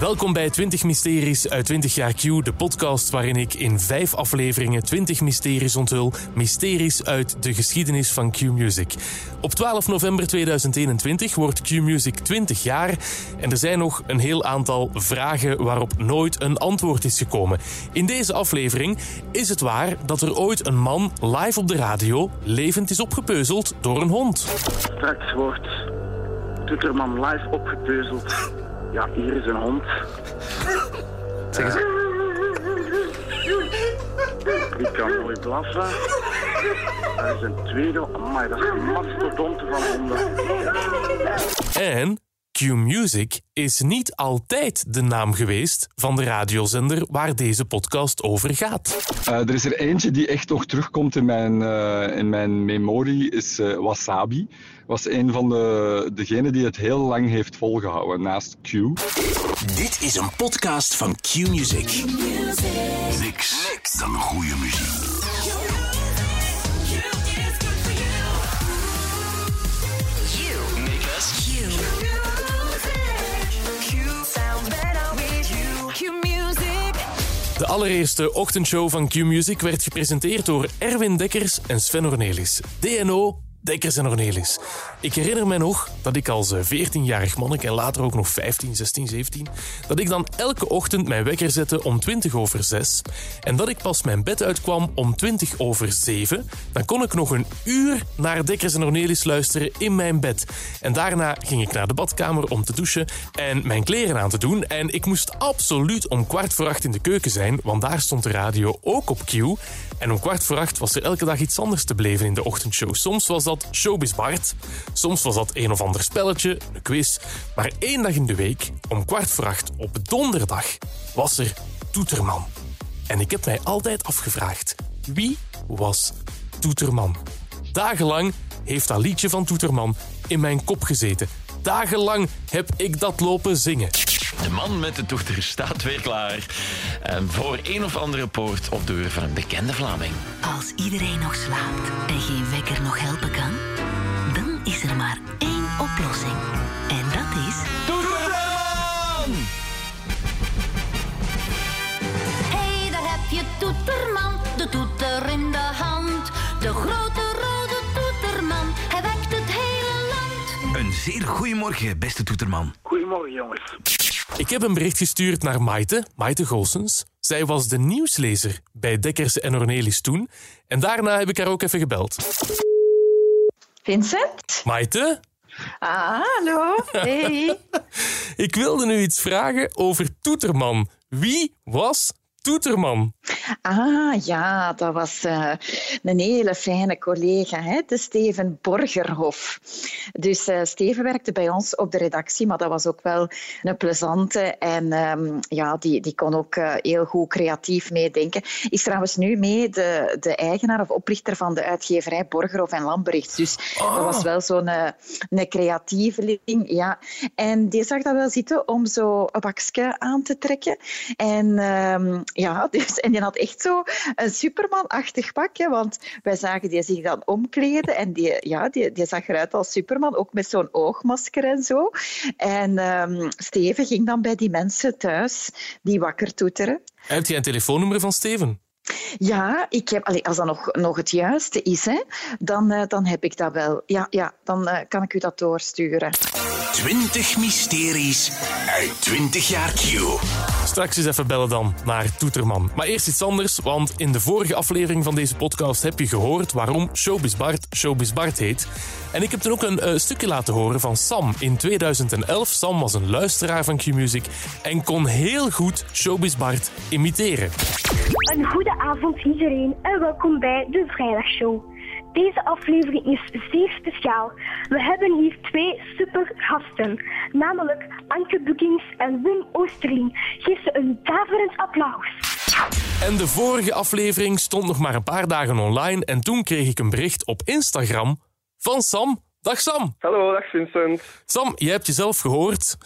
Welkom bij 20 Mysteries uit 20 jaar Q, de podcast waarin ik in vijf afleveringen 20 mysteries onthul. Mysteries uit de geschiedenis van Q-Music. Op 12 november 2021 wordt Q-Music 20 jaar en er zijn nog een heel aantal vragen waarop nooit een antwoord is gekomen. In deze aflevering is het waar dat er ooit een man live op de radio levend is opgepeuzeld door een hond. Straks wordt Tutterman live opgepeuzeld. Ja, hier is een hond. Zeg eens. Die kan mooi blaffen. Er is een tweede. Amai, dat is een mastodonte van honden. En Q-Music is niet altijd de naam geweest van de radiozender waar deze podcast over gaat. Uh, er is er eentje die echt nog terugkomt in mijn, uh, in mijn memorie, is uh, Wasabi. Was een van de degenen die het heel lang heeft volgehouden naast Q. Dit is een podcast van Q-Music. Niks, niks dan goede muziek. De allereerste ochtendshow van Q-Music werd gepresenteerd door Erwin Dekkers en Sven Ornelis. DNO, Dekkers en Ornelis. Ik herinner me nog dat ik als 14-jarig monnik en later ook nog 15, 16, 17, dat ik dan elke ochtend mijn wekker zette om 20 over 6 en dat ik pas mijn bed uitkwam om 20 over 7. Dan kon ik nog een uur naar Dekkers en Ornelis luisteren in mijn bed. En daarna ging ik naar de badkamer om te douchen en mijn kleren aan te doen. En ik moest absoluut om kwart voor acht in de keuken zijn, want daar stond de radio ook op Q. En om kwart voor acht was er elke dag iets anders te beleven in de ochtendshow. Soms was dat Showbiz Bart, soms was dat een of ander spelletje, een quiz. Maar één dag in de week, om kwart voor acht op donderdag, was er Toeterman. En ik heb mij altijd afgevraagd, wie was Toeterman? Dagenlang heeft dat liedje van Toeterman in mijn kop gezeten. Dagenlang heb ik dat lopen zingen. De man met de toeter staat weer klaar. En voor een of andere poort of deur van een bekende Vlaming. Als iedereen nog slaapt en geen wekker nog helpen kan, dan is er maar één oplossing. En dat is. Toeterman! Hey, daar heb je Toeterman, de toeter in de hand. De grote rode Toeterman, hij wekt het hele land. Een zeer goeiemorgen, beste toeterman. Goedemorgen, jongens. Ik heb een bericht gestuurd naar Maite, Maite Goossens. Zij was de nieuwslezer bij Dekkers en Ornelis toen. En daarna heb ik haar ook even gebeld. Vincent? Maite, Ah, hallo. Hey. ik wilde nu iets vragen over Toeterman. Wie was Toeterman? Ah, ja, dat was eh, een hele fijne collega, hè? de Steven Borgerhof. Dus eh, Steven werkte bij ons op de redactie, maar dat was ook wel een plezante. En ehm, ja, die, die kon ook eh, heel goed creatief meedenken. Is trouwens nu mee de, de eigenaar of oprichter van de uitgeverij Borgerhof en Lamberichts. Dus dat was wel zo'n een creatieveling. Ja. En die zag dat wel zitten om zo een bakje aan te trekken. En ehm, ja, dus, en die had echt zo een Superman-achtig pak, hè, want wij zagen die zich dan omkleden en die, ja, die, die zag eruit als Superman, ook met zo'n oogmasker en zo. En ehm, Steven ging dan bij die mensen thuis die wakker toeteren. Heb jij een telefoonnummer van Steven? Ja, ik heb, als dat nog, nog het juiste is, hè, dan, eh, dan heb ik dat wel. Ja, ja dan eh, kan ik u dat doorsturen. 20 mysteries uit 20 jaar Q. Straks eens even bellen dan naar Toeterman. Maar eerst iets anders, want in de vorige aflevering van deze podcast heb je gehoord waarom Showbiz Bart Showbiz Bart heet. En ik heb toen ook een eh, stukje laten horen van Sam in 2011. Sam was een luisteraar van Q-Music en kon heel goed Showbiz Bart imiteren. Een goede avond iedereen en welkom bij de Vrijdagshow. Deze aflevering is zeer speciaal. We hebben hier twee super gasten, namelijk Anke Boekings en Wim Oosterling. Geef ze een daverend applaus. En de vorige aflevering stond nog maar een paar dagen online en toen kreeg ik een bericht op Instagram van Sam. Dag Sam. Hallo, dag Vincent. Sam, jij hebt jezelf gehoord.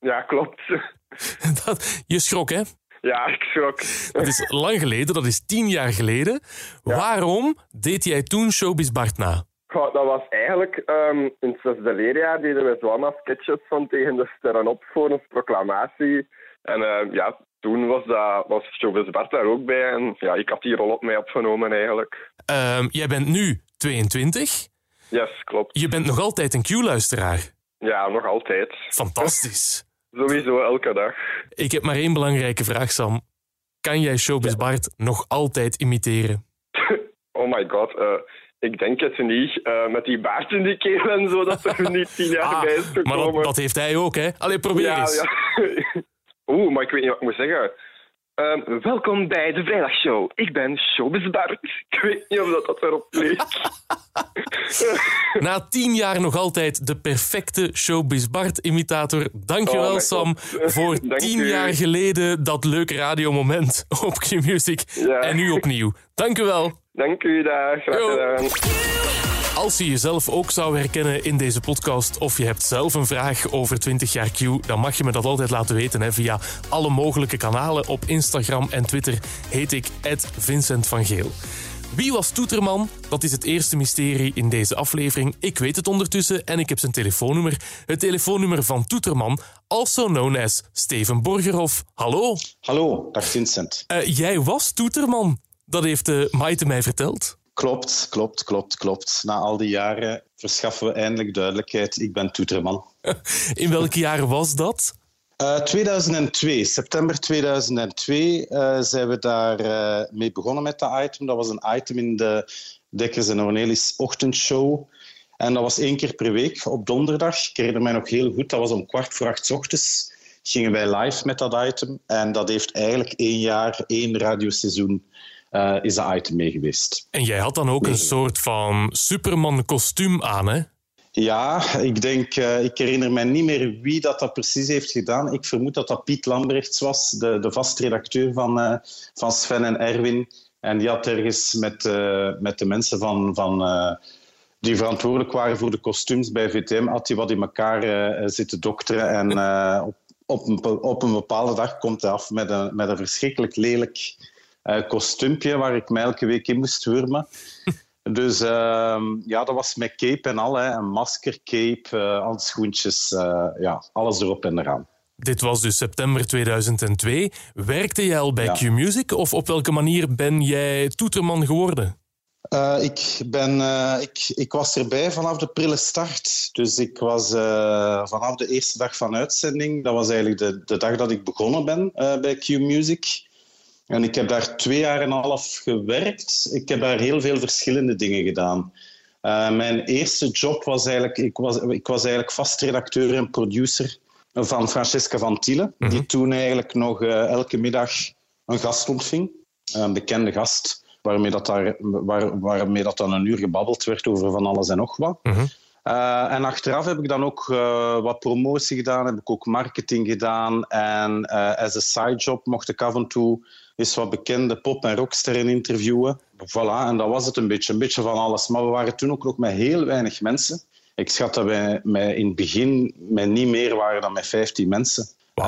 Ja, klopt. Dat, je schrok, hè? Ja, ik schrok. Dat is lang geleden, dat is tien jaar geleden. Waarom deed jij toen Showbiz Bart na? Goh, dat was eigenlijk um, in het zesde leerjaar deden we zo allemaal sketches van tegen de sterren op voor een proclamatie. En uh, ja, toen was, dat, was Showbiz Bart daar ook bij. En ja, ik had die rol op mij opgenomen eigenlijk. Um, jij bent nu 22. Yes, klopt. Je bent nog altijd een Q-luisteraar. Ja, nog altijd. Fantastisch. Sowieso elke dag. Ik heb maar één belangrijke vraag, Sam. Kan jij Showbiz Bart nog altijd imiteren? oh my god, uh, ik denk het niet. Uh, met die baard in die keel en zo, dat er niet tien jaar ah, bij is gekomen. Maar dat, dat, heeft hij ook, hè? Allee, probeer ja, eens. Ja. Oeh, maar ik weet niet wat ik moet zeggen. Uh, welkom bij de Vrijdagshow. Ik ben Showbiz Bart. Ik weet niet of dat, dat erop leek. Na tien jaar nog altijd de perfecte Showbiz Bart-imitator. Dankjewel, Oh, Sam, God. voor Dank tien u. jaar geleden dat leuke radiomoment op Q-Music. Ja. En nu opnieuw. Dankjewel. Dank u, dag. Graag gedaan. Als je jezelf ook zou herkennen in deze podcast of je hebt zelf een vraag over 20 jaar Q, dan mag je me dat altijd laten weten hè, via alle mogelijke kanalen. Op Instagram en Twitter heet ik Vincent van Geel. Wie was Toeterman? Dat is het eerste mysterie in deze aflevering. Ik weet het ondertussen en ik heb zijn telefoonnummer. Het telefoonnummer van Toeterman, also known as Steven Borgerhoff. Hallo. Hallo, dag Vincent. Eh, jij was Toeterman. Dat heeft uh, Maite mij verteld. Klopt, klopt, klopt, klopt. Na al die jaren verschaffen we eindelijk duidelijkheid. Ik ben Toeterman. In welke jaren was dat? Uh, 2002, september 2002 uh, zijn we daar uh, mee begonnen met dat item. Dat was een item in de Dekkers en Ornelis ochtendshow. En dat was één keer per week op donderdag. Ik herinner mij nog heel goed. Dat was om kwart voor acht 's ochtends. Gingen wij live met dat item. En dat heeft eigenlijk één jaar, één radioseizoen uh, is dat item mee geweest. En jij had dan ook een soort van Superman-kostuum aan, hè? Ja, ik denk, uh, ik herinner mij niet meer wie dat, dat precies heeft gedaan. Ik vermoed dat dat Piet Lambrechts was, de, de vastredacteur van, uh, van Sven en Erwin. En die had ergens met, uh, met de mensen van, van, die verantwoordelijk waren voor de kostuums bij VTM, had hij wat in elkaar zitten dokteren. En op, op, een, op een bepaalde dag komt hij af met een, met een verschrikkelijk lelijk kostuumpje waar ik mij elke week in moest wurmen. Dus uh, ja, dat was met cape en al. Hè. Een masker, cape, uh, handschoentjes, uh, ja, alles erop en eraan. Dit was dus september 2002. Werkte jij al bij Ja. Q-Music of op welke manier ben jij toeterman geworden? Uh, ik, ben, uh, ik, ik was erbij vanaf de prille start. Dus ik was uh, vanaf de eerste dag van uitzending. Dat was eigenlijk de, de dag dat ik begonnen ben bij Q-Music. En ik heb daar twee jaar en een half gewerkt. Ik heb daar heel veel verschillende dingen gedaan. Uh, mijn eerste job was eigenlijk... Ik was, ik was eigenlijk vastredacteur en producer van Francesca van Tiele. Mm -hmm. Die toen eigenlijk nog uh, elke middag een gast ontving. Een bekende gast. Waarmee dat, daar, waar, waarmee dat dan een uur gebabbeld werd over van alles en nog wat. Mhm. Mm -hmm. Uh, en achteraf heb ik dan ook wat promotie gedaan, heb ik ook marketing gedaan. En uh, as a side job mocht ik af en toe eens wat bekende pop- en rocksterren interviewen. Voilà, en dat was het een beetje, een beetje van alles. Maar we waren toen ook nog met heel weinig mensen. Ik schat dat wij met in het begin met niet meer waren dan met 15 mensen. Wow.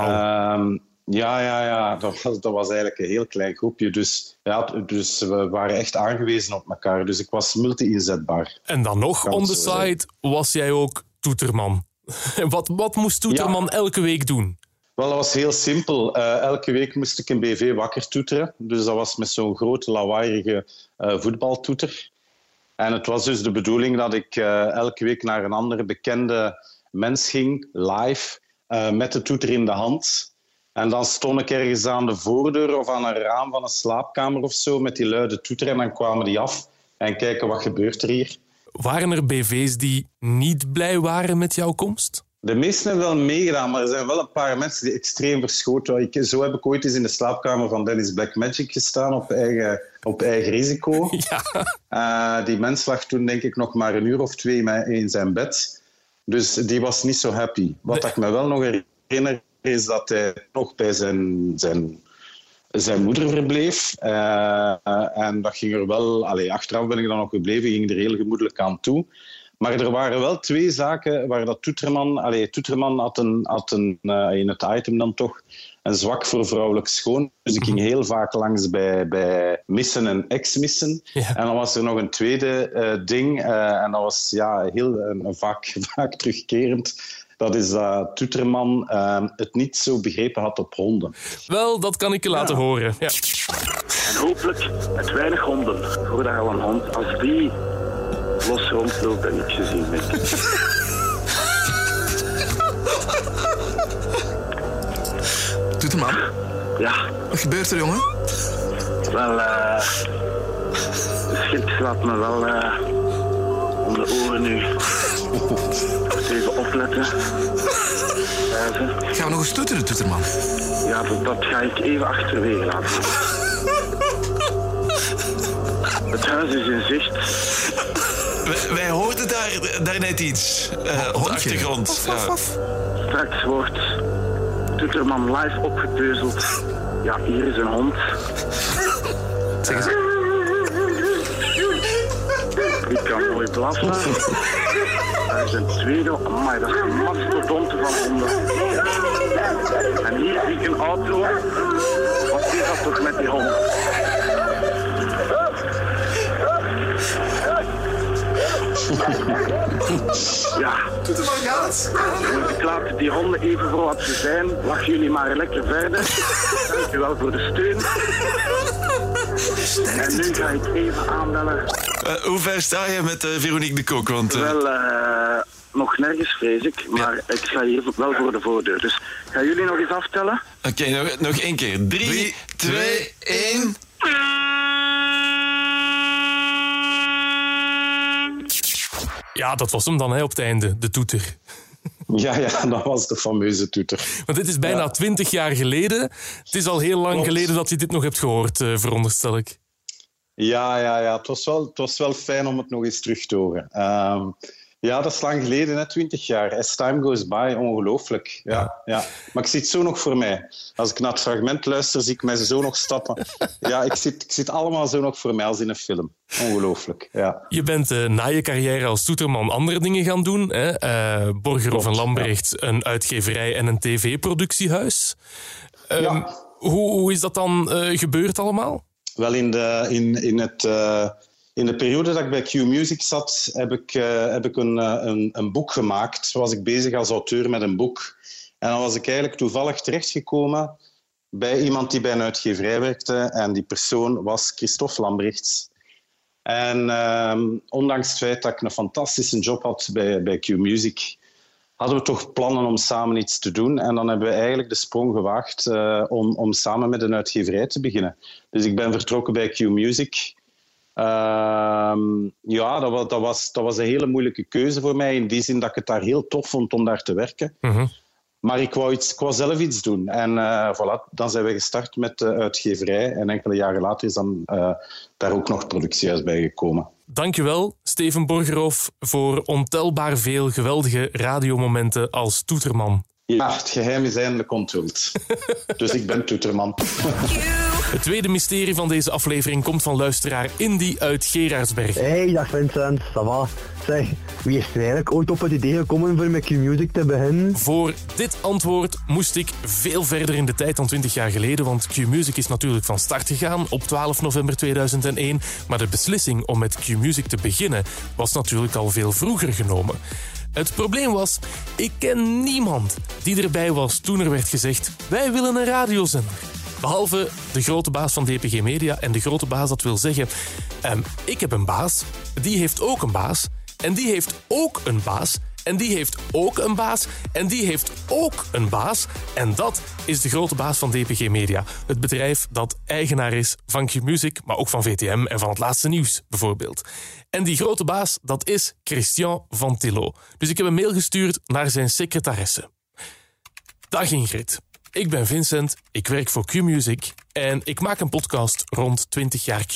ja, ja, ja. Dat was, dat was eigenlijk een heel klein groepje. Dus, ja, dus we waren echt aangewezen op elkaar. Dus ik was multi-inzetbaar. En dan nog, on the side, was jij ook toeterman. wat, wat moest toeterman Ja. elke week doen? Wel, dat was heel simpel. Uh, elke week moest ik een BV wakker toeteren. Dus dat was met zo'n grote, lawaaierige uh, voetbaltoeter. En het was dus de bedoeling dat ik uh, elke week naar een andere bekende mens ging, live, met de toeter in de hand. En dan stond ik ergens aan de voordeur of aan een raam van een slaapkamer of zo met die luide toeter. En dan kwamen die af en kijken wat gebeurt er hier. Waren er BV's die niet blij waren met jouw komst? De meesten hebben wel meegedaan, maar er zijn wel een paar mensen die extreem verschoten. Ik, zo heb ik ooit eens in de slaapkamer van Dennis Blackmagic gestaan op eigen, op eigen risico. Ja. Uh, die mens lag toen denk ik nog maar een uur of twee in zijn bed. Dus die was niet zo happy. Wat Nee. ik me wel nog herinner is dat hij nog bij zijn, zijn zijn moeder verbleef. Eh, eh, en dat ging er wel, allee, achteraf ben ik dan nog gebleven, ging er heel gemoedelijk aan toe. Maar er waren wel twee zaken waar dat Toeterman... Allee, Toeterman had, een, had een, eh, in het item dan toch een zwak voor vrouwelijk schoon. Dus ik ging heel vaak langs bij, bij missen en ex-missen. En dan was er nog een tweede eh, ding. eh, en dat was ja, heel uh, vaak, vaak terugkerend. Dat is dat Toeterman eh, het niet zo begrepen had op honden. Wel, dat kan ik je laten horen. Ja. En hopelijk met weinig honden. Voordat al een hond, als die los rondloopt en niks gezien heeft. Toeterman, Ja, wat gebeurt er, jongen? wel, eh de schip slaat me wel eh om de oren nu. Even opletten. Gaan we nog eens toeteren, Toeterman? Ja, dat, dat ga ik even achterwege laten. Het huis is in zicht. Wij, wij hoorden daar, daar net iets eh, op de achtergrond. Ja. Straks wordt Toeterman live opgepeuzeld. Ja, hier is een hond. Zeg eens. Die kan mooi blaffen. Er is een tweede. Amai, dat is een mastodonte van honden. En hier zie ik een auto. Wat is dat toch met die hond? Ja. Toeterman gaat. Ik laat die honden even voor wat ze zijn. Lach jullie maar lekker verder. Dank u wel voor de steun. En nu ga ik even aanbellen. Eh, hoe ver sta je met eh, Veronique de Kok? Want, eh, Wel, eh, nog nergens vrees ik, maar ik sta hier wel voor de voordeur. Dus gaan jullie nog eens aftellen? Oké, nog, nog één keer. Drie, twee, één. Ja, dat was hem dan hè, op het einde, de toeter. Ja, ja, dat was de fameuze toeter. Want dit is bijna twintig jaar geleden. Het is al heel lang Klopt. geleden dat je dit nog hebt gehoord, eh, veronderstel ik. Ja, ja, ja. Het, was wel, het was wel fijn om het nog eens terug te horen. Ehm, ja, dat is lang geleden, net 20 jaar. As time goes by, ongelooflijk. Ja, ja. Maar ik zie het zo nog voor mij. Als ik naar het fragment luister, zie ik mij zo nog stappen. Ja, ik zie, ik zie het allemaal zo nog voor mij als in een film. Ongelooflijk, ja. Je bent eh, na je carrière als toeterman andere dingen gaan doen. Hè? Eh, Borgerhoff en Lambrecht, een uitgeverij en een tv-productiehuis. Ehm, hoe, hoe is dat dan eh, gebeurd allemaal? Wel, in de, in, in, het, in de periode dat ik bij Q Music zat, heb ik, eh, heb ik een, eh, een, een boek gemaakt. Was ik bezig als auteur met een boek. En dan was ik eigenlijk toevallig terechtgekomen bij iemand die bij een uitgeverij werkte. En die persoon was Christophe Lambrechts. En ehm, ondanks het feit dat ik een fantastische job had bij, bij Q Music, hadden we toch plannen om samen iets te doen. En dan hebben we eigenlijk de sprong gewaagd eh, om, om samen met een uitgeverij te beginnen. Dus ik ben vertrokken bij Q Music. Ehm, ja, dat was, dat, was, dat was een hele moeilijke keuze voor mij. In die zin dat ik het daar heel tof vond om daar te werken. Maar ik wou, iets, ik wou zelf iets doen. En eh, voilà, dan zijn we gestart met de uitgeverij. En enkele jaren later is dan eh, daar ook nog productiehuis bij gekomen. Dankjewel, Steven Borgerhoff, voor ontelbaar veel geweldige radiomomenten als toeterman. Ja, het geheim is eindelijk onthuld. dus ik ben toeterman. Het tweede mysterie van deze aflevering komt van luisteraar Indy uit Gerardsberg. Hey, dag Vincent, ça va? Zeg, wie is er eigenlijk ooit op het idee gekomen voor met Q-Music te beginnen? Voor dit antwoord moest ik veel verder in de tijd dan 20 jaar geleden, want Q-Music is natuurlijk van start gegaan op 12 november 2001, maar de beslissing om met Q-Music te beginnen was natuurlijk al veel vroeger genomen. Het probleem was, ik ken niemand die erbij was toen er werd gezegd: wij willen een radiozender. Behalve de grote baas van DPG Media. En de grote baas, dat wil zeggen, ehm, ik heb een baas, die heeft ook een baas, en die heeft ook een baas, en die heeft ook een baas, en die heeft ook een baas. En dat is de grote baas van DPG Media. Het bedrijf dat eigenaar is van Q-Music, maar ook van VTM en van het laatste nieuws bijvoorbeeld. En die grote baas, dat is Christian van Tillo. Dus ik heb een mail gestuurd naar zijn secretaresse. Dag Ingrid. Ik ben Vincent, ik werk voor Q-Music en ik maak een podcast rond 20 jaar Q.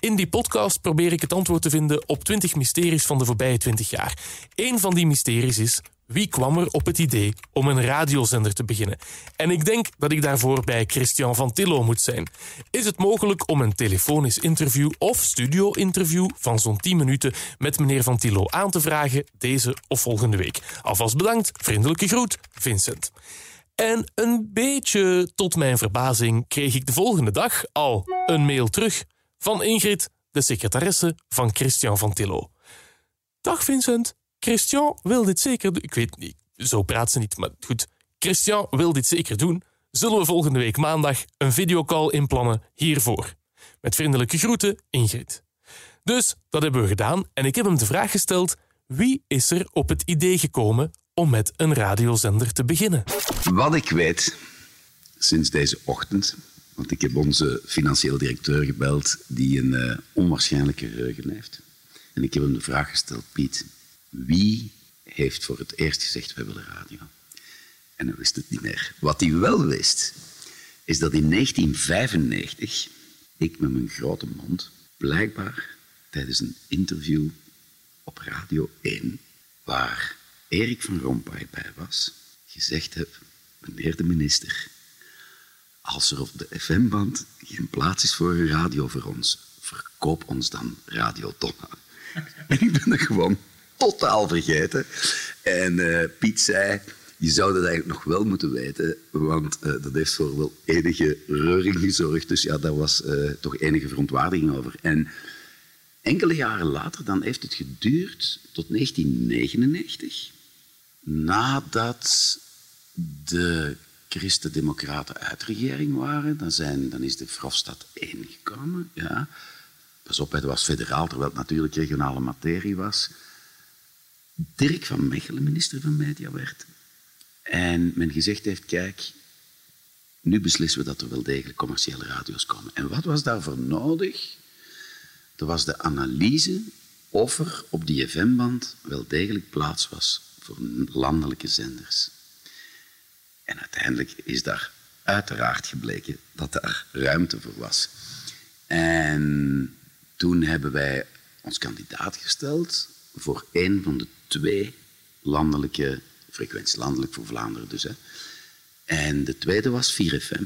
In die podcast probeer ik het antwoord te vinden op 20 mysteries van de voorbije 20 jaar. Eén van die mysteries is, wie kwam er op het idee om een radiozender te beginnen? En ik denk dat ik daarvoor bij Christian van Tillo moet zijn. Is het mogelijk om een telefonisch interview of studio-interview van zo'n 10 minuten met meneer van Tillo aan te vragen deze of volgende week? Alvast bedankt, vriendelijke groet, Vincent. En een beetje tot mijn verbazing kreeg ik de volgende dag al een mail terug van Ingrid, de secretaresse van Christian van Tillo. Dag Vincent, Christian wil dit zeker doen. Ik weet niet, zo praat ze niet, maar goed. Christian wil dit zeker doen. Zullen we volgende week maandag een videocall inplannen hiervoor? Met vriendelijke groeten, Ingrid. Dus dat hebben we gedaan en ik heb hem de vraag gesteld: wie is er op het idee gekomen om met een radiozender te beginnen? Wat ik weet sinds deze ochtend, want ik heb onze financieel directeur gebeld die een uh, onwaarschijnlijke geheugen heeft. En ik heb hem de vraag gesteld, Piet, wie heeft voor het eerst gezegd, wij willen radio? En hij wist het niet meer. Wat hij wel wist, is dat in 1995 ik met mijn grote mond blijkbaar tijdens een interview op Radio 1, waar Erik van Rompuy bij was, gezegd heb, meneer de minister, als er op de FM-band geen plaats is voor een radio voor ons, verkoop ons dan Radio Tonna. En ik ben er gewoon totaal vergeten. En uh, Piet zei, je zou dat eigenlijk nog wel moeten weten, want uh, dat heeft voor wel enige reuring gezorgd. Dus ja, daar was uh, toch enige verontwaardiging over. En enkele jaren later, dan heeft het geduurd tot 1999, nadat de Christen-Democraten uit regering waren. Dan, zijn, dan is de Frostad 1 gekomen. Ja. Pas op, het was federaal, terwijl het natuurlijk regionale materie was. Dirk van Mechelen minister van Media werd. En men gezegd heeft, kijk, nu beslissen we dat er wel degelijk commerciële radio's komen. En wat was daarvoor nodig? Er was de analyse of er op die FM-band wel degelijk plaats was voor landelijke zenders. En uiteindelijk is daar uiteraard gebleken dat daar ruimte voor was. En toen hebben wij ons kandidaat gesteld voor een van de twee landelijke frequenties, landelijk voor Vlaanderen dus. Hè. En de tweede was 4FM.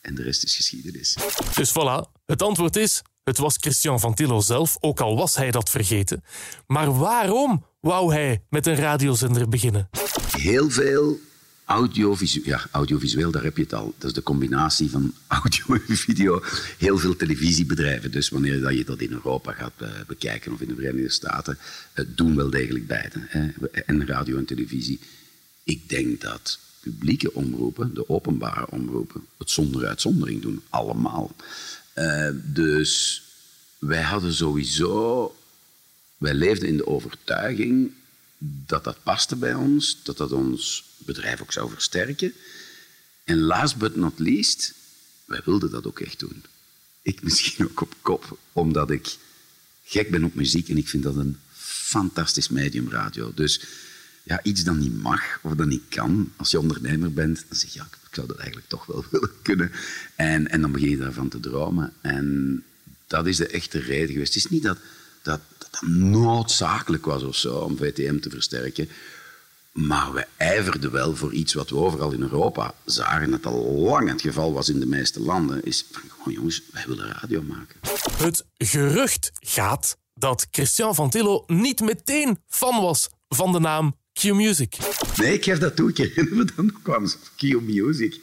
En de rest is geschiedenis. Dus voilà, het antwoord is: het was Christian van Tillo zelf, ook al was hij dat vergeten. Maar waarom wou hij met een radiozender beginnen? Heel veel audiovisueel, ja, audiovisueel, daar heb je het al. Dat is de combinatie van audio en video. Heel veel televisiebedrijven, dus wanneer dat je dat in Europa gaat uh, bekijken of in de Verenigde Staten, uh, doen wel degelijk beide. Hè. En radio en televisie. Ik denk dat publieke omroepen, de openbare omroepen, het zonder uitzondering doen. Allemaal. Uh, dus wij hadden sowieso, wij leefden in de overtuiging dat dat paste bij ons, dat dat ons bedrijf ook zou versterken. En last but not least, wij wilden dat ook echt doen. Ik misschien ook op kop, omdat ik gek ben op muziek en ik vind dat een fantastisch medium radio. Dus ja, iets dat niet mag of dat niet kan, als je ondernemer bent, dan zeg je, ja, ik zou dat eigenlijk toch wel willen kunnen. En, en dan begin je daarvan te dromen. En dat is de echte reden geweest. Het is niet dat dat, noodzakelijk was of zo om VTM te versterken. Maar we ijverden wel voor iets wat we overal in Europa zagen, dat al lang het geval was in de meeste landen, is van gewoon jongens, wij willen radio maken. Het gerucht gaat dat Christian van Tillo niet meteen fan was van de naam Q-Music. Nee, ik geef dat toe. Ik herinner me dan kwam Q-Music.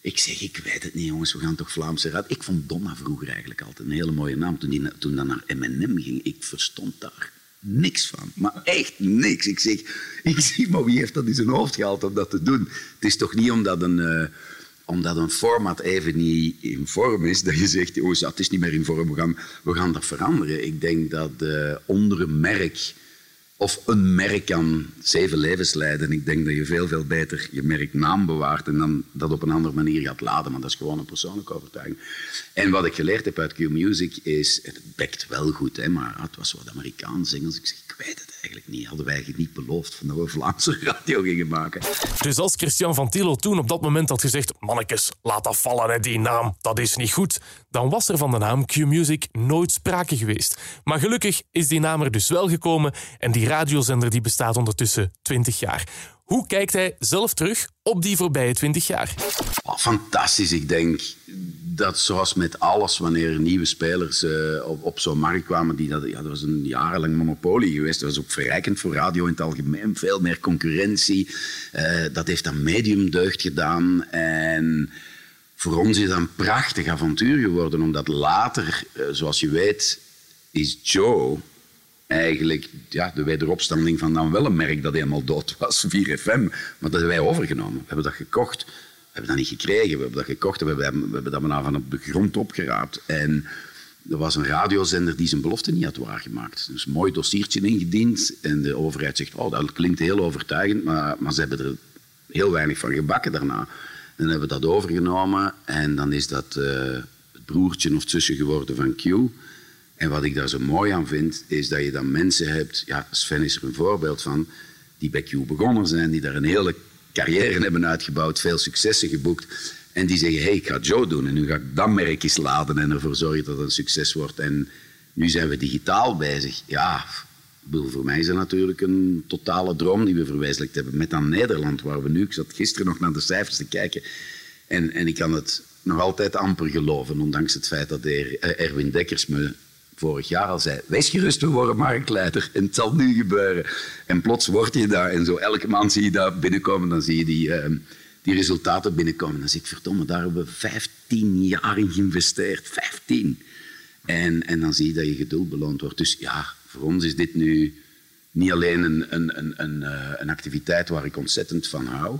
Ik zeg, ik weet het niet jongens, we gaan toch Vlaamse raad. Ik vond Donna vroeger eigenlijk altijd een hele mooie naam. Toen, die, toen dat naar M&M ging, ik verstond daar niks van. Maar echt niks. Ik zeg, ik zie, maar wie heeft dat in zijn hoofd gehaald om dat te doen? Het is toch niet omdat een, uh, omdat een format even niet in vorm is, dat je zegt, oh, het is niet meer in vorm, we gaan, we gaan dat veranderen. Ik denk dat uh, onder een merk of een merk kan zeven levens leiden. Ik denk dat je veel, veel beter je merknaam bewaart en dan dat op een andere manier gaat laden. Maar dat is gewoon een persoonlijke overtuiging. En wat ik geleerd heb uit Q-Music is, het bekt wel goed, hè, maar het was wat Amerikaans, Engels. Ik zeg, ik weet het eigenlijk niet. Hadden wij eigenlijk niet beloofd van dat we Vlaamse radio gingen maken. Dus als Christian van Tillo toen op dat moment had gezegd mannekes, laat dat vallen, die naam, dat is niet goed, dan was er van de naam Q-Music nooit sprake geweest. Maar gelukkig is die naam er dus wel gekomen en die radiozender die bestaat ondertussen 20 jaar. Hoe kijkt hij zelf terug op die voorbije 20 jaar? Fantastisch. Ik denk dat zoals met alles, wanneer er nieuwe spelers eh, op, zo'n markt kwamen, die dat, ja, dat was een jarenlang monopolie geweest. Dat was ook verrijkend voor radio in het algemeen. Veel meer concurrentie. Eh, dat heeft een medium deugd gedaan. En voor ons is dat een prachtig avontuur geworden, omdat later, eh, zoals je weet, is Joe eigenlijk ja, de wederopstanding van dan wel een merk dat helemaal dood was, 4FM. Maar dat hebben wij overgenomen. We hebben dat gekocht. We hebben dat niet gekregen. We hebben dat gekocht en we hebben, we hebben dat van op de grond opgeraapt. En er was een radiozender die zijn belofte niet had waargemaakt. Dus een mooi dossiertje ingediend. En de overheid zegt, oh, dat klinkt heel overtuigend, maar, maar ze hebben er heel weinig van gebakken daarna. En dan hebben we dat overgenomen en dan is dat eh, het broertje of zusje geworden van Q. En wat ik daar zo mooi aan vind, is dat je dan mensen hebt, ja, Sven is er een voorbeeld van, die bij Q begonnen zijn, die daar een hele carrière hebben uitgebouwd, veel successen geboekt. En die zeggen, hé, hey, ik ga Joe doen en nu ga ik dat merk laden en ervoor zorgen dat het een succes wordt. En nu zijn we digitaal bezig. Ja, voor mij is dat natuurlijk een totale droom die we verwezenlijkt hebben. Met aan Nederland, waar we nu, ik zat gisteren nog naar de cijfers te kijken. En, en ik kan het nog altijd amper geloven, ondanks het feit dat eh, Erwin Dekkers me vorig jaar al zei, wees gerust, we worden marktleider. En het zal nu gebeuren. En plots word je daar. En zo elke maand zie je dat binnenkomen. Dan zie je die, uh, die resultaten binnenkomen. Dan zeg ik, verdomme, daar hebben we 15 jaar in geïnvesteerd. 15. En, en dan zie je dat je geduld beloond wordt. Dus ja, voor ons is dit nu niet alleen een, een, een, een, uh, een activiteit waar ik ontzettend van hou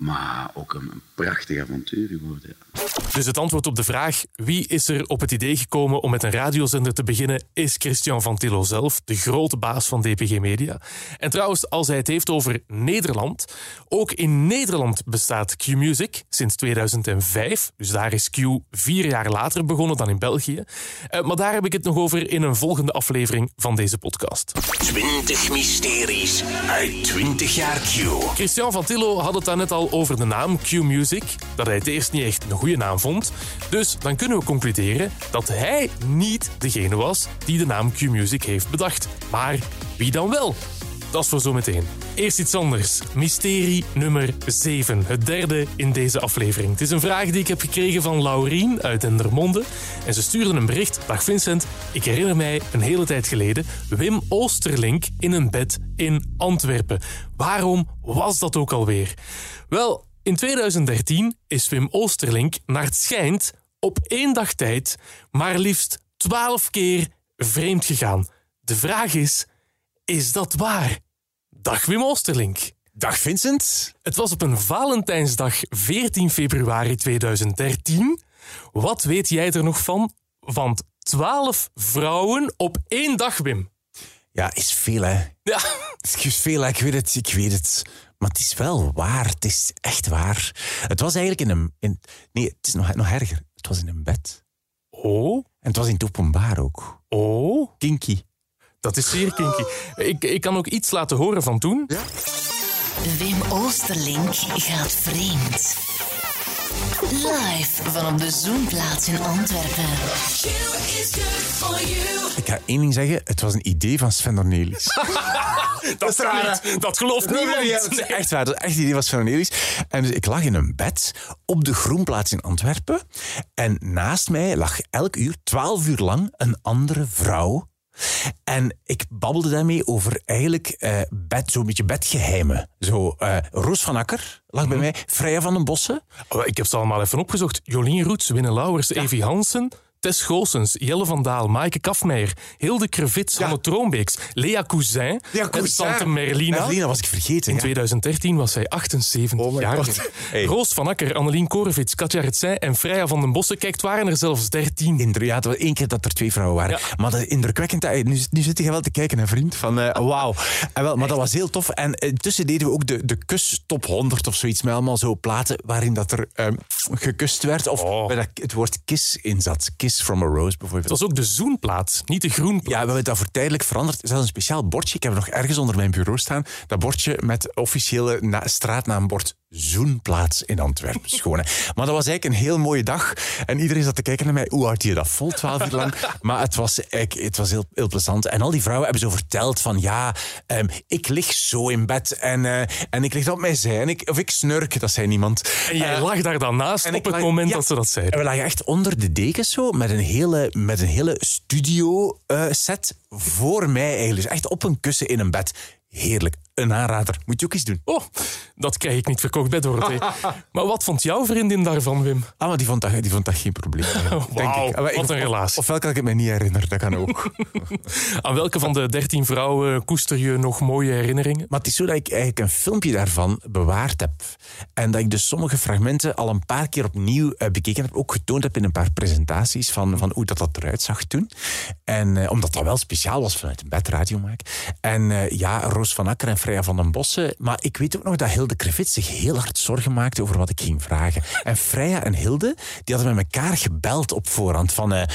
maar ook een, een prachtig avontuur geworden. Ja. Dus het antwoord op de vraag wie is er op het idee gekomen om met een radiozender te beginnen, is Christian van Tillo zelf, de grote baas van DPG Media. En trouwens, als hij het heeft over Nederland, ook in Nederland bestaat Q-Music sinds 2005. Dus daar is Q vier jaar later begonnen dan in België. Uh, maar daar heb ik het nog over in een volgende aflevering van deze podcast. 20 mysteries uit 20 jaar Q. Christian van Tillo had het daarnet over de naam Q-Music, dat hij het eerst niet echt een goede naam vond. Dus dan kunnen we concluderen dat hij niet degene was die de naam Q-Music heeft bedacht. Maar wie dan wel? Dat is voor zometeen. Eerst iets anders. Mysterie nummer 7. Het derde in deze aflevering. Het is een vraag die ik heb gekregen van Laurien uit Dendermonde. En ze stuurde een bericht. Dag Vincent, ik herinner mij een hele tijd geleden Wim Oosterlink in een bed in Antwerpen. Waarom was dat ook alweer? Wel, in 2013 is Wim Oosterlink naar het schijnt op één dag tijd maar liefst 12 keer vreemd gegaan. De vraag is, is dat waar? Dag Wim Oosterlink. Dag Vincent. Het was op een Valentijnsdag 14 februari 2013. Wat weet jij er nog van? Want 12 vrouwen op één dag, Wim. Ja, is veel hè. Ja. Is veel, hè. ik weet het, ik weet het. Maar het is wel waar, het is echt waar. Het was eigenlijk in een... In, nee, het is nog, nog erger. Het was in een bed. Oh? En het was in het openbaar ook. Oh? Kinky. Dat is zeer kinky. Ik, ik kan ook iets laten horen van toen. Ja? Wim Oosterlink gaat vreemd. Live van op de Zoomplaats in Antwerpen. Ik ga één ding zeggen, het was een idee van Sven Ornelis. dat, is raar, dat gelooft niemand. nee, dat echt waar. Dat is echt idee van Sven Ornelis. En dus ik lag in een bed op de Groenplaats in Antwerpen. En naast mij lag elk uur, twaalf uur lang, een andere vrouw. En ik babbelde daarmee over eigenlijk eh, bed, zo'n beetje bedgeheimen. Zo, eh, Roos van Akker lag bij mij, Freya van den Bossen. Oh, ik heb ze allemaal even opgezocht. Jolien Roets, Winne Lauwers, Evie Hansen, Tess Goossens, Jelle van Daal, Maaike Kafmeijer, Hilde Krevits, Hanne Troombeeks, Lea Cousin, en Tante Merlina. Merlina was ik vergeten. In ja. 2013 was zij 78 jaar. Hey. Roos van Akker, Annelien Korevits, Katja Retsij en Freya van den Bossen. Kijk, het waren er zelfs 13. Inder, ja, het was één keer dat er twee vrouwen waren. Maar dat indrukwekkend. eh, Nu, nu zit je wel te kijken, hè, vriend. Van, eh, wauw. En wel, maar dat was heel tof. En intussen deden we ook de, de kus top 100 of zoiets. Met allemaal zo platen waarin dat er ehm, gekust werd. Of waar dat het woord kis in zat. Kiss Kiss from a Rose bijvoorbeeld. Het was ook de zoenplaat, niet de groenplaat. Ja, we hebben dat voor tijdelijk veranderd. Zelfs een speciaal bordje. Ik heb het nog ergens onder mijn bureau staan. Dat bordje met officiële na- straatnaambord Zoenplaats in Antwerpen. Schoon, hè. Maar dat was eigenlijk een heel mooie dag. En iedereen zat te kijken naar mij. Hoe houdt je dat vol, twaalf uur lang? Maar het was, eigenlijk- het was heel, heel plezant. En al die vrouwen hebben zo verteld van... Ja, ehm, ik lig zo in bed en, eh, en ik lig op mijn zij. En ik, of ik snurk, dat zei niemand. En jij Eh, lag daar dan naast en op het lag- moment ja. dat ze dat En zeiden. we lagen echt onder de dekens zo, met een hele, met een hele studio eh, set voor mij eigenlijk. Dus echt op een kussen in een bed. Heerlijk. Een aanrader. Moet je ook eens doen. Oh, dat krijg ik niet verkocht bij Dorothee. maar wat vond jouw vriendin daarvan, Wim? Ah, maar die vond dat, die vond dat geen probleem. denk ik. Ah, maar wat ik- een relatie. Ofwel kan ik het me niet herinneren, dat kan ook. Aan welke van de dertien vrouwen koester je nog mooie herinneringen? Maar het is zo dat ik eigenlijk een filmpje daarvan bewaard heb. En dat ik dus sommige fragmenten al een paar keer opnieuw eh, bekeken heb. Ook getoond heb in een paar presentaties van, van hoe dat, dat eruit zag toen. En eh, omdat dat wel speciaal was vanuit een bedradio maken. En eh, ja, Roos van Akker en Freya van den Bossen. Maar ik weet ook nog dat Hilde Krevits zich heel hard zorgen maakte over wat ik ging vragen. En Freya en Hilde, die hadden met elkaar gebeld op voorhand. Van, eh,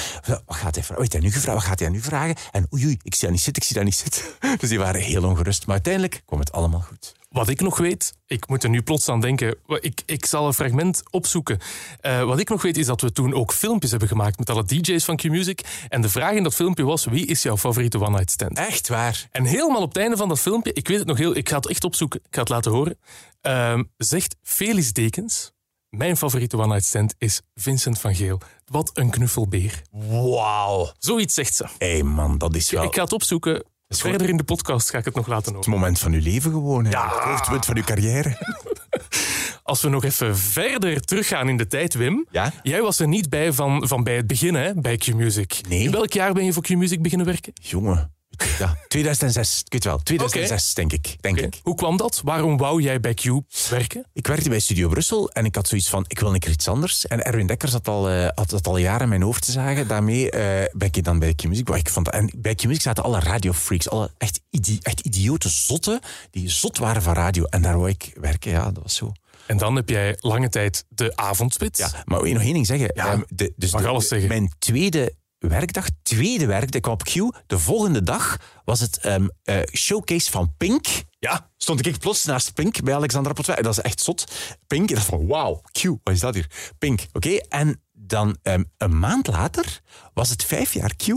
wat gaat hij nu gevraagd? Wat gaat hij nu vragen? En oei, oei, ik zie dat niet zitten, ik zie dat niet zitten. Dus die waren heel ongerust. Maar uiteindelijk kwam het allemaal goed. Wat ik nog weet, ik moet er nu plots aan denken. Ik, ik zal een fragment opzoeken. Eh, wat ik nog weet is dat we toen ook filmpjes hebben gemaakt met alle DJ's van Q-Music. En de vraag in dat filmpje was: wie is jouw favoriete One Night Stand? Echt waar? En helemaal op het einde van dat filmpje, ik weet het nog heel, ik ga het echt opzoeken, ik ga het laten horen. ehm, zegt Felis Dekens: Mijn favoriete One Night Stand is Vincent van Geel. Wat een knuffelbeer. Wauw. Zoiets zegt ze. Hé hey man, dat is wel Ik ga het opzoeken. Verder in de podcast ga ik het nog laten horen. het moment van uw leven gewoon. Ja. Het hoogtepunt van uw carrière. Als we nog even verder teruggaan in de tijd, Wim. Ja? Jij was er niet bij van, van bij het begin, hè, bij Q-Music. Nee. In welk jaar ben je voor Q-Music beginnen werken? Jongen. Ja, 2006, ik weet wel. 2006, denk ik. Denk ik. Hoe kwam dat? Waarom wou jij bij Q werken? Ik werkte bij Studio Brussel en ik had zoiets van, ik wil een keer iets anders. En Erwin Dekkers had al, eh, had dat al jaren in mijn hoofd te zagen. Daarmee eh, ben ik dan bij Q-Music. Maar ik vond, en bij Q-Music zaten alle radiofreaks, alle echt, idi echt idiote zotten, die zot waren van radio. En daar wou ik werken, ja, dat was zo. En dan heb jij lange tijd de avondspits. Ja, maar wil je nog één ding zeggen? Ehm, de, dus mag de- alles zeggen. Mijn tweede werkdag, tweede werkdag, ik kwam op Q. De volgende dag was het ehm, eh, showcase van Pink. Ja. Stond ik plots naast Pink bij Alexandra Potwij. Dat is echt zot. Pink, ik dacht van wauw, Q, wat is dat hier? Pink, oké. En dan ehm, een maand later was het vijf jaar Q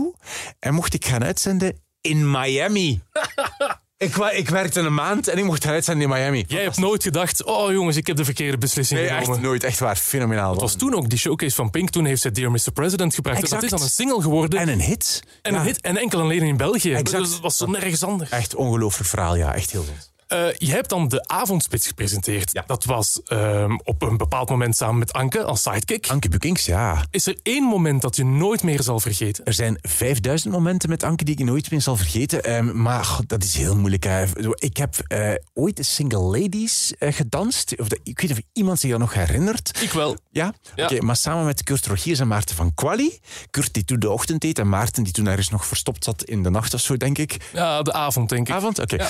en mocht ik gaan uitzenden in Miami. ik, ik werkte een maand en ik mocht gaan uitzenden in Miami. Jij hebt nooit gedacht, oh jongens, ik heb de verkeerde beslissing Nee, genomen. echt nooit. Echt waar. Fenomenaal. Het was toen ook die showcase van Pink. Toen heeft zij Dear Mr. President gebracht. Exact. Dat is dan een single geworden. En een hit. En Ja. een hit. En enkel alleen in België. Exact. Dat was zo nergens anders. Echt ongelooflijk verhaal, ja. Echt heel zot. Eh, je hebt dan de avondspits gepresenteerd. Dat was ehm, op een bepaald moment samen met Anke als sidekick. Anke Bukings, ja. Is er één moment dat je nooit meer zal vergeten? Er zijn 5000 momenten met Anke die ik nooit meer zal vergeten. Ehm, maar god, dat is heel moeilijk. hè. Ik heb eh, ooit de Single Ladies eh, gedanst. Of ik weet niet of iemand zich dat nog herinnert. Ik wel. Ja? Ja. Oké, maar samen met Kurt Rogiers en Maarten van Quali. Kurt die toen de ochtend deed en Maarten die toen ergens nog verstopt zat in de nacht of zo, denk ik. Ja, de avond, denk ik. Avond? Oké.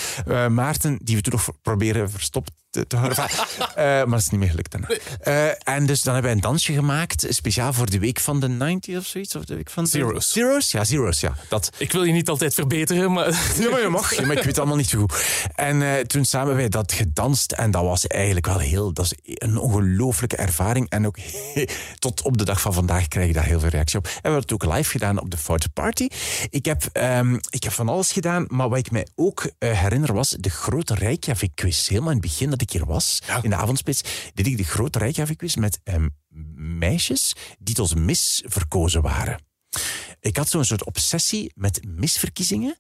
Maarten, die we toen nog proberen verstopt te, te. Eh, maar dat is niet meer gelukt daarna. Eh, en dus dan hebben wij een dansje gemaakt, speciaal voor de week van de 90 of zoiets. Of de week van de... Zero's. Zero's? Ja, Zero's, ja. Dat. Ik wil je niet altijd verbeteren, maar... Ja, maar je mag. Ja, maar ik weet het allemaal niet zo goed. En eh, toen samen hebben wij dat gedanst. En dat was eigenlijk wel heel... Dat is een ongelooflijke ervaring. En ook tot op de dag van vandaag krijg ik daar heel veel reactie op. En we hebben het ook live gedaan op de Foute Party. Ik heb, ehm, ik heb van alles gedaan. Maar wat ik mij ook herinner was de grote Reykjavik-quiz. Helemaal in het begin dat ik hier was, in de avondspits, deed ik de grote Reykjavik-quiz met ehm, meisjes die tot mis verkozen waren. Ik had zo'n soort obsessie met misverkiezingen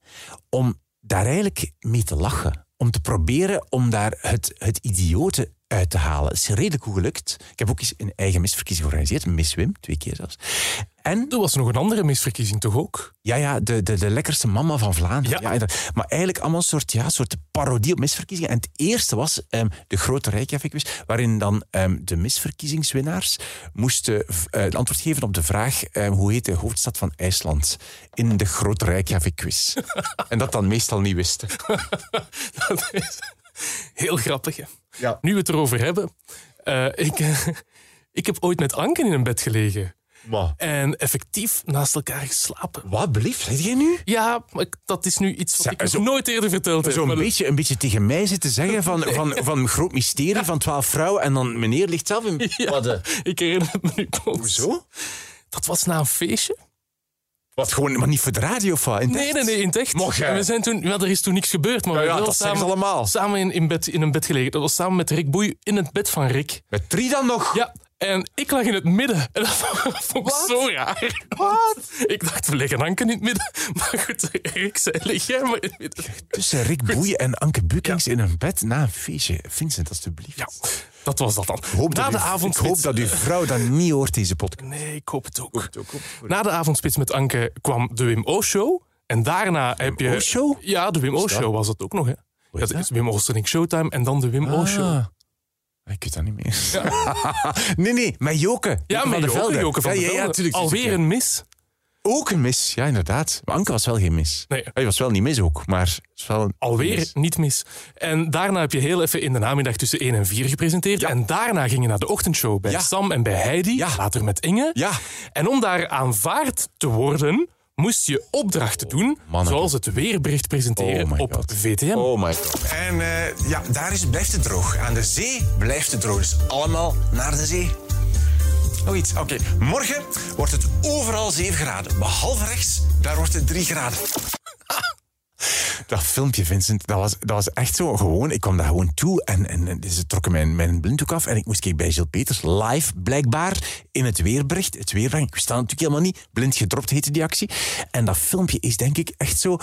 om daar eigenlijk mee te lachen. Om te proberen om daar het, het idiote uit te halen. Het is redelijk goed gelukt. Ik heb ook eens een eigen misverkiezing georganiseerd. Miss Wim, twee keer zelfs. En, Er was nog een andere misverkiezing, toch ook? ja, ja, de, de, de lekkerste mama van Vlaanderen. Ja. maar eigenlijk allemaal een soort, ja, soort parodie op misverkiezingen. En het eerste was ehm, de grote Reykjavik-quiz, waarin dan ehm, de misverkiezingswinnaars moesten een antwoord geven op de vraag ehm, hoe heet de hoofdstad van IJsland in de grote Reykjavik-quiz. en dat dan meestal niet wisten. Dat is heel grappig. hè. Ja. Nu we het erover hebben. eh, ik, ik heb ooit met Anke in een bed gelegen. En effectief naast elkaar geslapen. Wat blieft? Zeg jij nu? Ja, dat is nu iets wat ik zo- nooit eerder verteld heb. Zo'n beetje, een beetje tegen mij zitten zeggen van, van, van groot mysterie van twaalf vrouwen en dan meneer ligt zelf in... Ja, Wat, eh, ik herinner het me nu plots. Hoezo? Dat was na een feestje. Wat, gewoon, maar niet voor de radio het Nee, nee, nee, in echt. Mocht jij? En we zijn toen, ja, er is toen niks gebeurd, maar Ja, we ja, hebben wel dat samen, allemaal. samen in, in, bed, in een bed gelegen. Dat was samen met Rick Boei in het bed van Rick. Met drie dan nog? Ja, en ik lag in het midden. En dat vond ik zo raar. Wat? Ik dacht, we leggen Anke in het midden. Maar goed, Rick zei, leg jij maar in het midden. Tussen Rick Boeien en Anke Bukings in een bed na een feestje. Vincent, alstublieft. Ja, dat was dat dan. Ik hoop, Na dat de u- avondspits- ik hoop dat uw vrouw dat niet hoort, deze podcast. Nee, ik hoop het ook. Na de avondspits met Anke kwam de Wim O-show. En daarna heb je... O-show? Ja, de Wim O-show dat? was het ook nog, hè. Ja, dat Wim Oosterink Showtime en dan de Wim O-show. Ah. Ik weet dat niet meer. nee, nee, met Joke. Ja, van met de Joke. Joke van ja, ja, Alweer een mis. Ook een mis, ja, inderdaad. Maar Anke was wel geen mis. Nee. Hij was wel niet mis ook, maar wel een Alweer mis. niet mis. En daarna heb je heel even in de namiddag tussen 1 en 4 gepresenteerd. En daarna ging je naar de ochtendshow bij Ja. Sam en bij Heidi. Ja. Later met Inge. Ja. En om daar aanvaard te worden, moest je opdrachten doen. zoals het weerbericht presenteren Oh my op God. VTM. Oh my god. En eh, ja, daar is, blijft het droog. Aan de zee blijft het droog. Dus allemaal naar de zee. Nog iets. Oké, morgen wordt het overal 7 graden. Behalve rechts, daar wordt het 3 graden. Dat filmpje, Vincent, dat was, dat was echt zo gewoon. Ik kwam daar gewoon toe en, en, en ze trokken mijn, mijn blinddoek af. En ik moest kijken bij Gilles Peters, live blijkbaar, in het weerbericht. Het weerbericht, ik wist natuurlijk helemaal niet. Blind gedropt heette die actie. En dat filmpje is denk ik echt zo...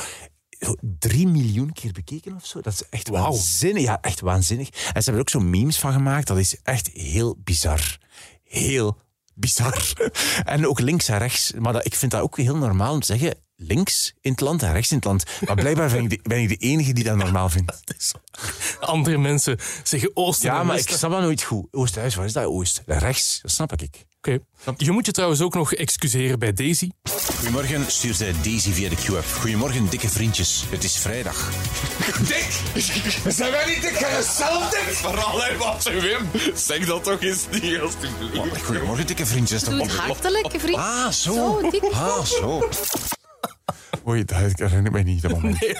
zo Drie miljoen keer bekeken of zo. Dat is echt waanzinnig. Ja, echt waanzinnig. En ze hebben er ook zo memes van gemaakt. Dat is echt heel bizar. Heel bizar. En ook links en rechts. Maar dat, ik vind dat ook heel normaal om te zeggen. Links in het land en rechts in het land. Maar blijkbaar ben ik de, ben ik de enige die dat normaal vindt. Andere mensen zeggen oosten Ja, maar ik snap dat nooit goed. Oost-Huis, wat is dat? Oost. Rechts, dat snap ik. Oké. Je moet je trouwens ook nog excuseren bij Daisy. Goedemorgen, stuurt zij Daisy via de Q-app. Goedemorgen, dikke vriendjes. Het is vrijdag. Dik! Zijn wij niet dik? Zelf dik? Vooral en wat, Wim. Zeg dat toch eens niet, alstublieft. Goedemorgen, dikke vriendjes. Doe het hartelijk, vriend. Ah, zo. Zo, dik. Ah, zo. Oei, dat herinner ik mij niet, dat moment. Nee,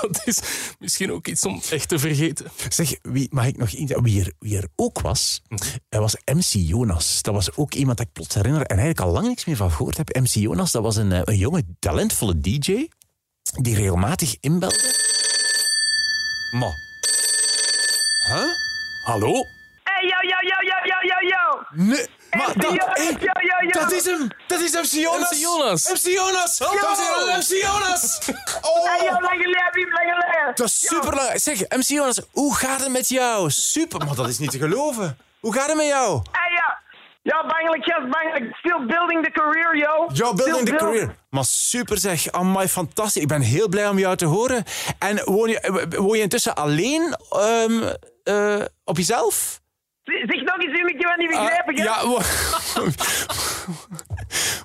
dat is misschien ook iets om echt te vergeten. Zeg, wie, mag ik nog iets... Wie er, wie er ook was, hij was MC Jonas. Dat was ook iemand dat ik plots herinner en eigenlijk al lang niks meer van gehoord heb. MC Jonas, dat was een, eh, een jonge, talentvolle DJ die regelmatig inbelde. Ma. Huh? Hallo? Hey, yo, yo, yo, yo, yo, yo, yo! Nee, maar dat, hey, is hem! Dat is MC Jonas! MC Jonas. MC Jonas! MC Jonas! Oh! Hey, yo, lang geleden, Wim, lang geleden! Dat is super lang. Zeg, MC Jonas, hoe gaat het met jou? Super, maar dat is niet te geloven. Hoe gaat het met jou? Hey, ja! Ja, bangelijk, yes, bangelijk. Still building the career, yo. Yo, building Still the build- career. Maar super zeg, amai, fantastisch. Ik ben heel blij om jou te horen. En woon je, woon je intussen alleen ehm, eh, op jezelf? Zeg nog eens, heb het niet begrepen, Ah, ja, wo-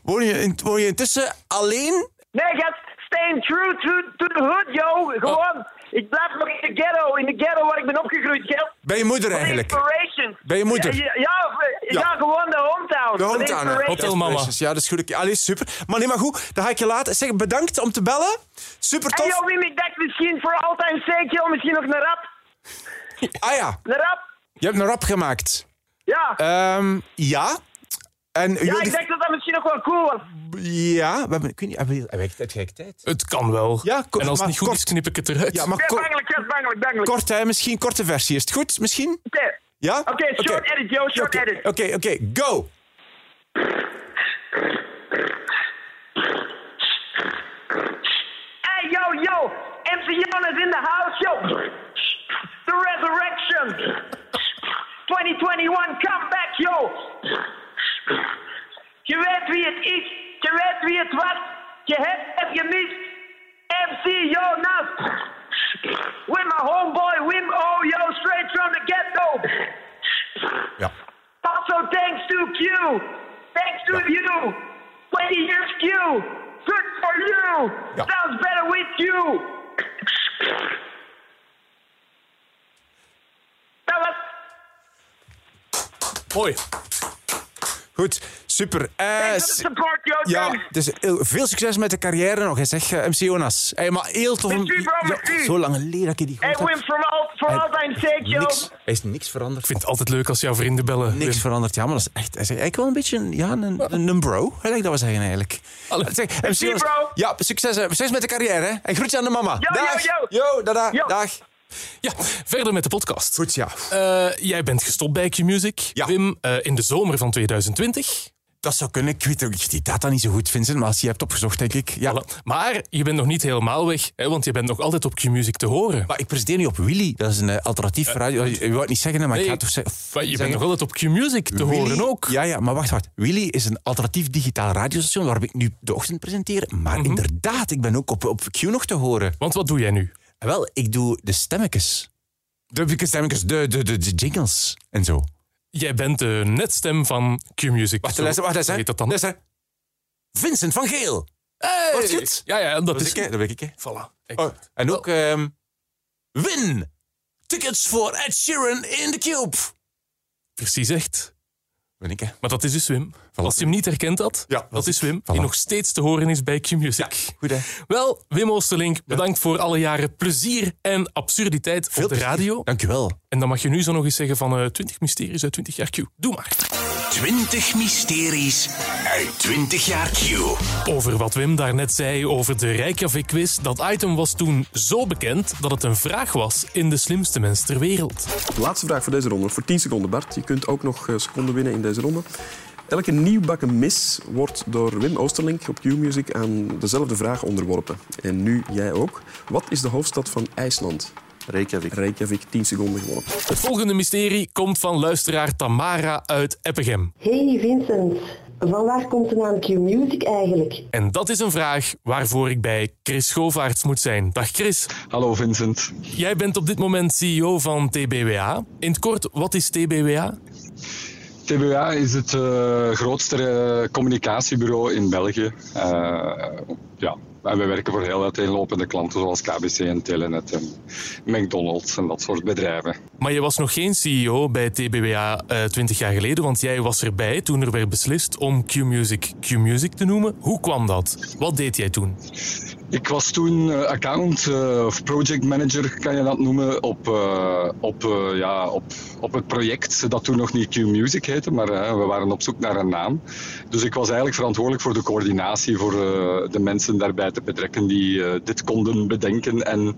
woon, je in- woon je intussen alleen? Nee, gast, staying true to, to the hood, yo. Gewoon, ik blijf nog in de ghetto, in de ghetto waar ik ben opgegroeid, gast. Bij je moeder eigenlijk? Inspiration. Bij je moeder? Ja, ja, ja, Ja. gewoon de hometown. De hometown, hè? inspiration. Ja, dat is goed. Allee, super. Maar nee, maar goed, dan ga ik je laten. Zeg, bedankt om te bellen. Super Hey, tof. yo, Wim, ik dacht misschien voor altijd yo, misschien nog een rap. Ah ja, Een rap? Je hebt een rap gemaakt. Ja. Ehm, ja. En Ja, jullie- ik dacht dat dat misschien nog wel cool was. Ja, we hebben, ik weet niet, hebben we, jij tijd? Het kan wel. Ja, ko- en als het niet goed kort- is, knip ik het eruit. Ja, maar Ja, kort, bangelijk, bangelijk, bangelijk. kort hè, misschien korte versie. Is het goed, misschien? Oké. Ja? Oké, short edit, yo, short edit. Oké, oké, go! Hey, yo, yo, MC Jonas in the house, yo. The resurrection. 2021, come back, yo. Je weet wie het is, je weet wie het was, je hebt het gemist. MC Jonas. With my homeboy Wim O, yo, straight from the ghetto. Ja. Also thanks to Q. Thanks to you. 20 years Q. Good for you. Ja. Sounds better with you. Dat was... Mooi. Goed, super. Eh, Thanks for the support, yo, ja, dus heel veel succes met de carrière nog. Hè, zeg, eh, MC Jonas. Hey, maar heel tof. om- ja, zo lang geleden dat ik die Hey. Wim, sake, yo. Niks, er is niks veranderd. Ik vind het altijd leuk als jouw vrienden bellen. Niks Wim. veranderd. Ja, maar dat is echt... Hij is eigenlijk wel een beetje een, ja, een, een, een bro. Hè, dat we zeggen eigenlijk. Zeg, MC Jonas, bro. Ja, succes, hè. succes met de carrière. Hè. En groetje aan de mama. Yo, dag. yo, Yo. Dag. Ja, verder met de podcast. Goed, ja. Eh, jij bent gestopt bij Q-Music, Wim, eh, in de zomer van 2020. Dat zou kunnen. Ik weet ook ik die data niet zo goed, Vincent, maar als je hebt opgezocht, denk ik. Ja. Voilà. Maar je bent nog niet helemaal weg, hè, want je bent nog altijd op Q-Music te horen. Maar ik presenteer nu op Willy. Dat is een eh, alternatief radio. Je wou het niet zeggen, maar ik nee, ga het toch zeggen. Maar je bent nog altijd op Q-Music te Willy- horen ook. Ja, ja, maar wacht, wacht. Willy is een alternatief digitaal radiostation waar ik nu de ochtend presenteer. Maar Mhm. inderdaad, ik ben ook op, op Q nog te horen. Want wat doe jij nu? Wel, ik doe de stemmetjes. De stemmetjes, de, de, de, de jingles en zo. Jij bent de netstem van Q-Music. Wacht, luister, wacht, luister. heet dat dan? Luister. Vincent van Geel. Hey! Hoort je het? Ja, ja, dat, Dat is... is ik. Dat weet ik, hè. Voilà. Oh, en ook ehm, win tickets voor Ed Sheeran in the Cube. Precies echt. Ben ik, hè. Maar dat is dus Wim. Als je hem niet herkend had, Ja, dat is Wim, Voilà. die nog steeds te horen is bij Q-Music. Goed, hè. Wel, Wim Oosterlink, bedankt voor alle jaren plezier en absurditeit op de radio. Dank je wel. En dan mag je nu zo nog eens zeggen van eh 20 mysteries uit 20 jaar Q. Doe maar. 20 mysteries uit 20 jaar Q. Over wat Wim daarnet zei over de Reykjavik-quiz. Dat item was toen zo bekend dat het een vraag was in de slimste mens ter wereld. De laatste vraag voor deze ronde, voor 10 seconden Bart. Je kunt ook nog eh, seconden winnen in deze ronde. Elke nieuwbakken mis wordt door Wim Oosterlink op Q-Music aan dezelfde vraag onderworpen. En nu jij ook. Wat is de hoofdstad van IJsland? Reykjavik. Reykjavik, 10 seconden gewonnen. Het volgende mysterie komt van luisteraar Tamara uit Eppegem. Hey Vincent, van waar komt de naam Q-Music eigenlijk? En dat is een vraag waarvoor ik bij Chris Govaerts moet zijn. Dag Chris. Hallo Vincent. Jij bent op dit moment CEO van TBWA. In het kort, wat is TBWA? TBA is het eh, grootste eh, communicatiebureau in België. Eh, ja, en we werken voor heel uiteenlopende klanten zoals KBC en Telenet en McDonald's en dat soort bedrijven. Maar je was nog geen CEO bij TBWA eh 20 jaar geleden, want jij was erbij toen er werd beslist om Q-Music Q-Music te noemen. Hoe kwam dat? Wat deed jij toen? Ik was toen eh, account eh, of project manager, kan je dat noemen, op, eh, op, ja, op, op het project dat toen nog niet Q-Music heette, maar we waren op zoek naar een naam. Dus ik was eigenlijk verantwoordelijk voor de coördinatie, voor de mensen daarbij te betrekken die dit konden bedenken en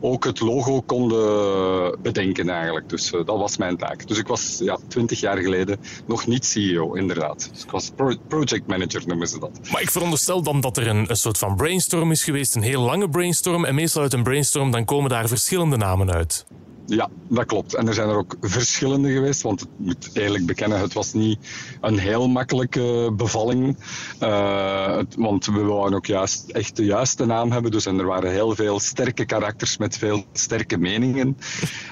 ook het logo konden bedenken eigenlijk. Dus dat was mijn taak. Dus ik was ja, twintig jaar geleden nog niet CEO, inderdaad. Dus ik was pro- project manager, noemen ze dat. Maar ik veronderstel dan dat er een, een soort van brainstorm is geweest, een heel lange brainstorm. En meestal uit een brainstorm dan komen daar verschillende namen uit. Ja, dat klopt. En er zijn er ook verschillende geweest, want ik moet eerlijk bekennen, het was niet een heel makkelijke bevalling. Eh, het- want we wouden ook juist echt de juiste naam hebben, dus en er waren heel veel sterke karakters met veel sterke meningen.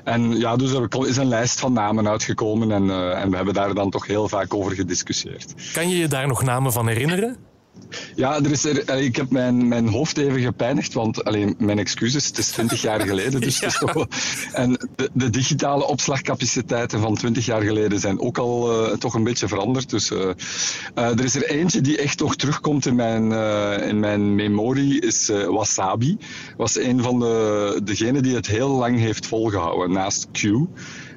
En ja, dus er is een lijst van namen uitgekomen en, eh, en we hebben daar dan toch heel vaak over gediscussieerd. Kan je je daar nog namen van herinneren? Ja, er is er, allee, ik heb mijn, mijn hoofd even gepijnigd, want alleen mijn excuses, het is 20 jaar geleden. Dus het is toch wel, en de, de digitale opslagcapaciteiten van 20 jaar geleden zijn ook al eh, toch een beetje veranderd. Dus eh, eh, er is er eentje die echt nog terugkomt in mijn, eh, in mijn memorie, is eh, Wasabi. Was een van de degenen die het heel lang heeft volgehouden, naast Q.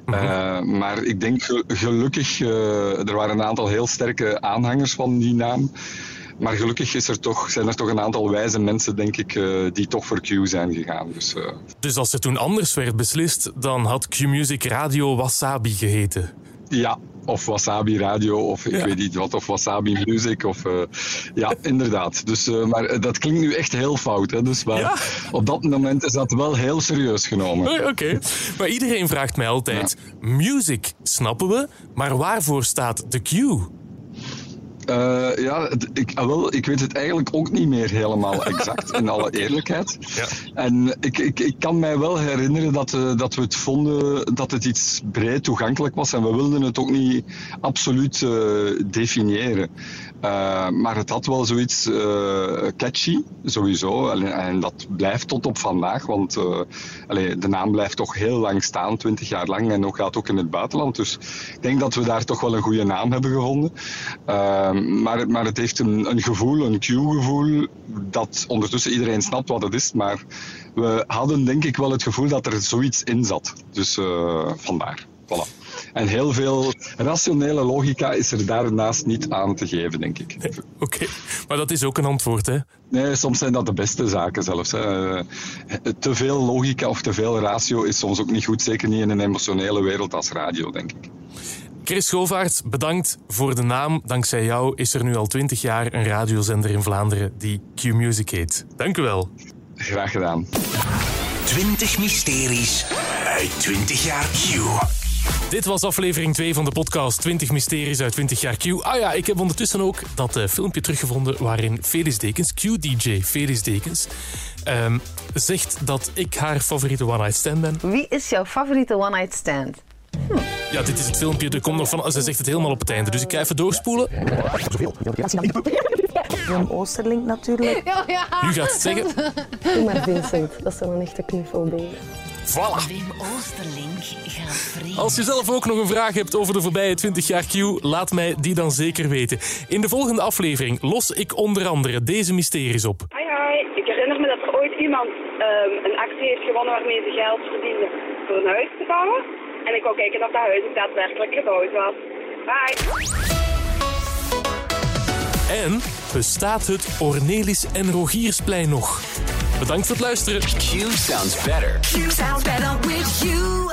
Eh, maar ik denk ge- gelukkig, eh, er waren een aantal heel sterke aanhangers van die naam. Maar gelukkig is er toch, zijn er toch een aantal wijze mensen, denk ik, eh, die toch voor Q zijn gegaan. Dus, eh, Dus als er toen anders werd beslist, dan had Q-Music Radio Wasabi geheten. ja, of Wasabi Radio, of ik weet niet wat, of Wasabi Music. Of, eh, ja, inderdaad. Dus, maar dat klinkt nu echt heel fout. Hè? Dus, maar op dat moment is dat wel heel serieus genomen. Oké, maar iedereen vraagt mij altijd: music snappen we, maar waarvoor staat de Q? Eh, ja, ik, ah, wel, ik weet het eigenlijk ook niet meer helemaal exact, in alle eerlijkheid. En ik, ik, ik kan mij wel herinneren dat, eh, dat we het vonden dat het iets breed toegankelijk was en we wilden het ook niet absoluut eh, definiëren. Eh, maar het had wel zoiets eh, catchy, sowieso. En, en dat blijft tot op vandaag, want eh, de naam blijft toch heel lang staan, 20 jaar lang, en ook gaat ook in het buitenland. Dus ik denk dat we daar toch wel een goede naam hebben gevonden. Maar, maar het heeft een, gevoel, een Q-gevoel, dat ondertussen iedereen snapt wat het is. Maar we hadden denk ik wel het gevoel dat er zoiets in zat. Dus vandaar. Voilà. En heel veel rationele logica is er daarnaast niet aan te geven, denk ik. Oké, maar dat is ook een antwoord, hè? Nee, soms zijn dat de beste zaken zelfs. Hè. Eh, Te veel logica of te veel ratio is soms ook niet goed, zeker niet in een emotionele wereld als radio, denk ik. Chris Schovaerts, bedankt voor de naam. Dankzij jou is er nu al 20 jaar een radiozender in Vlaanderen die Q-Music heet. Dank u wel. Graag gedaan. 20 mysteries uit 20 jaar Q. Dit was aflevering 2 van de podcast 20 mysteries uit 20 jaar Q. Ah ja, ik heb ondertussen ook dat eh, filmpje teruggevonden waarin Felix Dekens, Q-DJ Felix Dekens, ehm, zegt dat ik haar favoriete one-night stand ben. Wie is jouw favoriete one-night stand? Ja, dit is het filmpje. Er komt nog van. Ze zegt het helemaal op het einde. Dus ik ga even doorspoelen. Wim Oosterlink natuurlijk. Ja, ja. Nu gaat het zeggen. Doe maar Vincent, dat is wel een echte knuffelbeer. Voilà. Wim Oosterlink gaat vreemd. Als je zelf ook nog een vraag hebt over de voorbije 20 jaar Q, laat mij die dan zeker weten. In de volgende aflevering los ik onder andere deze mysteries op. Hi, hi. Ik herinner me dat er ooit iemand ehm, een actie heeft gewonnen waarmee ze geld verdiende voor een huis te bouwen. En ik wou kijken of dat huis ook daadwerkelijk gebouwd was. Bye. En bestaat het Ornelis en Rogiersplein nog? Bedankt voor het luisteren. Q sounds better. Q sounds better with you.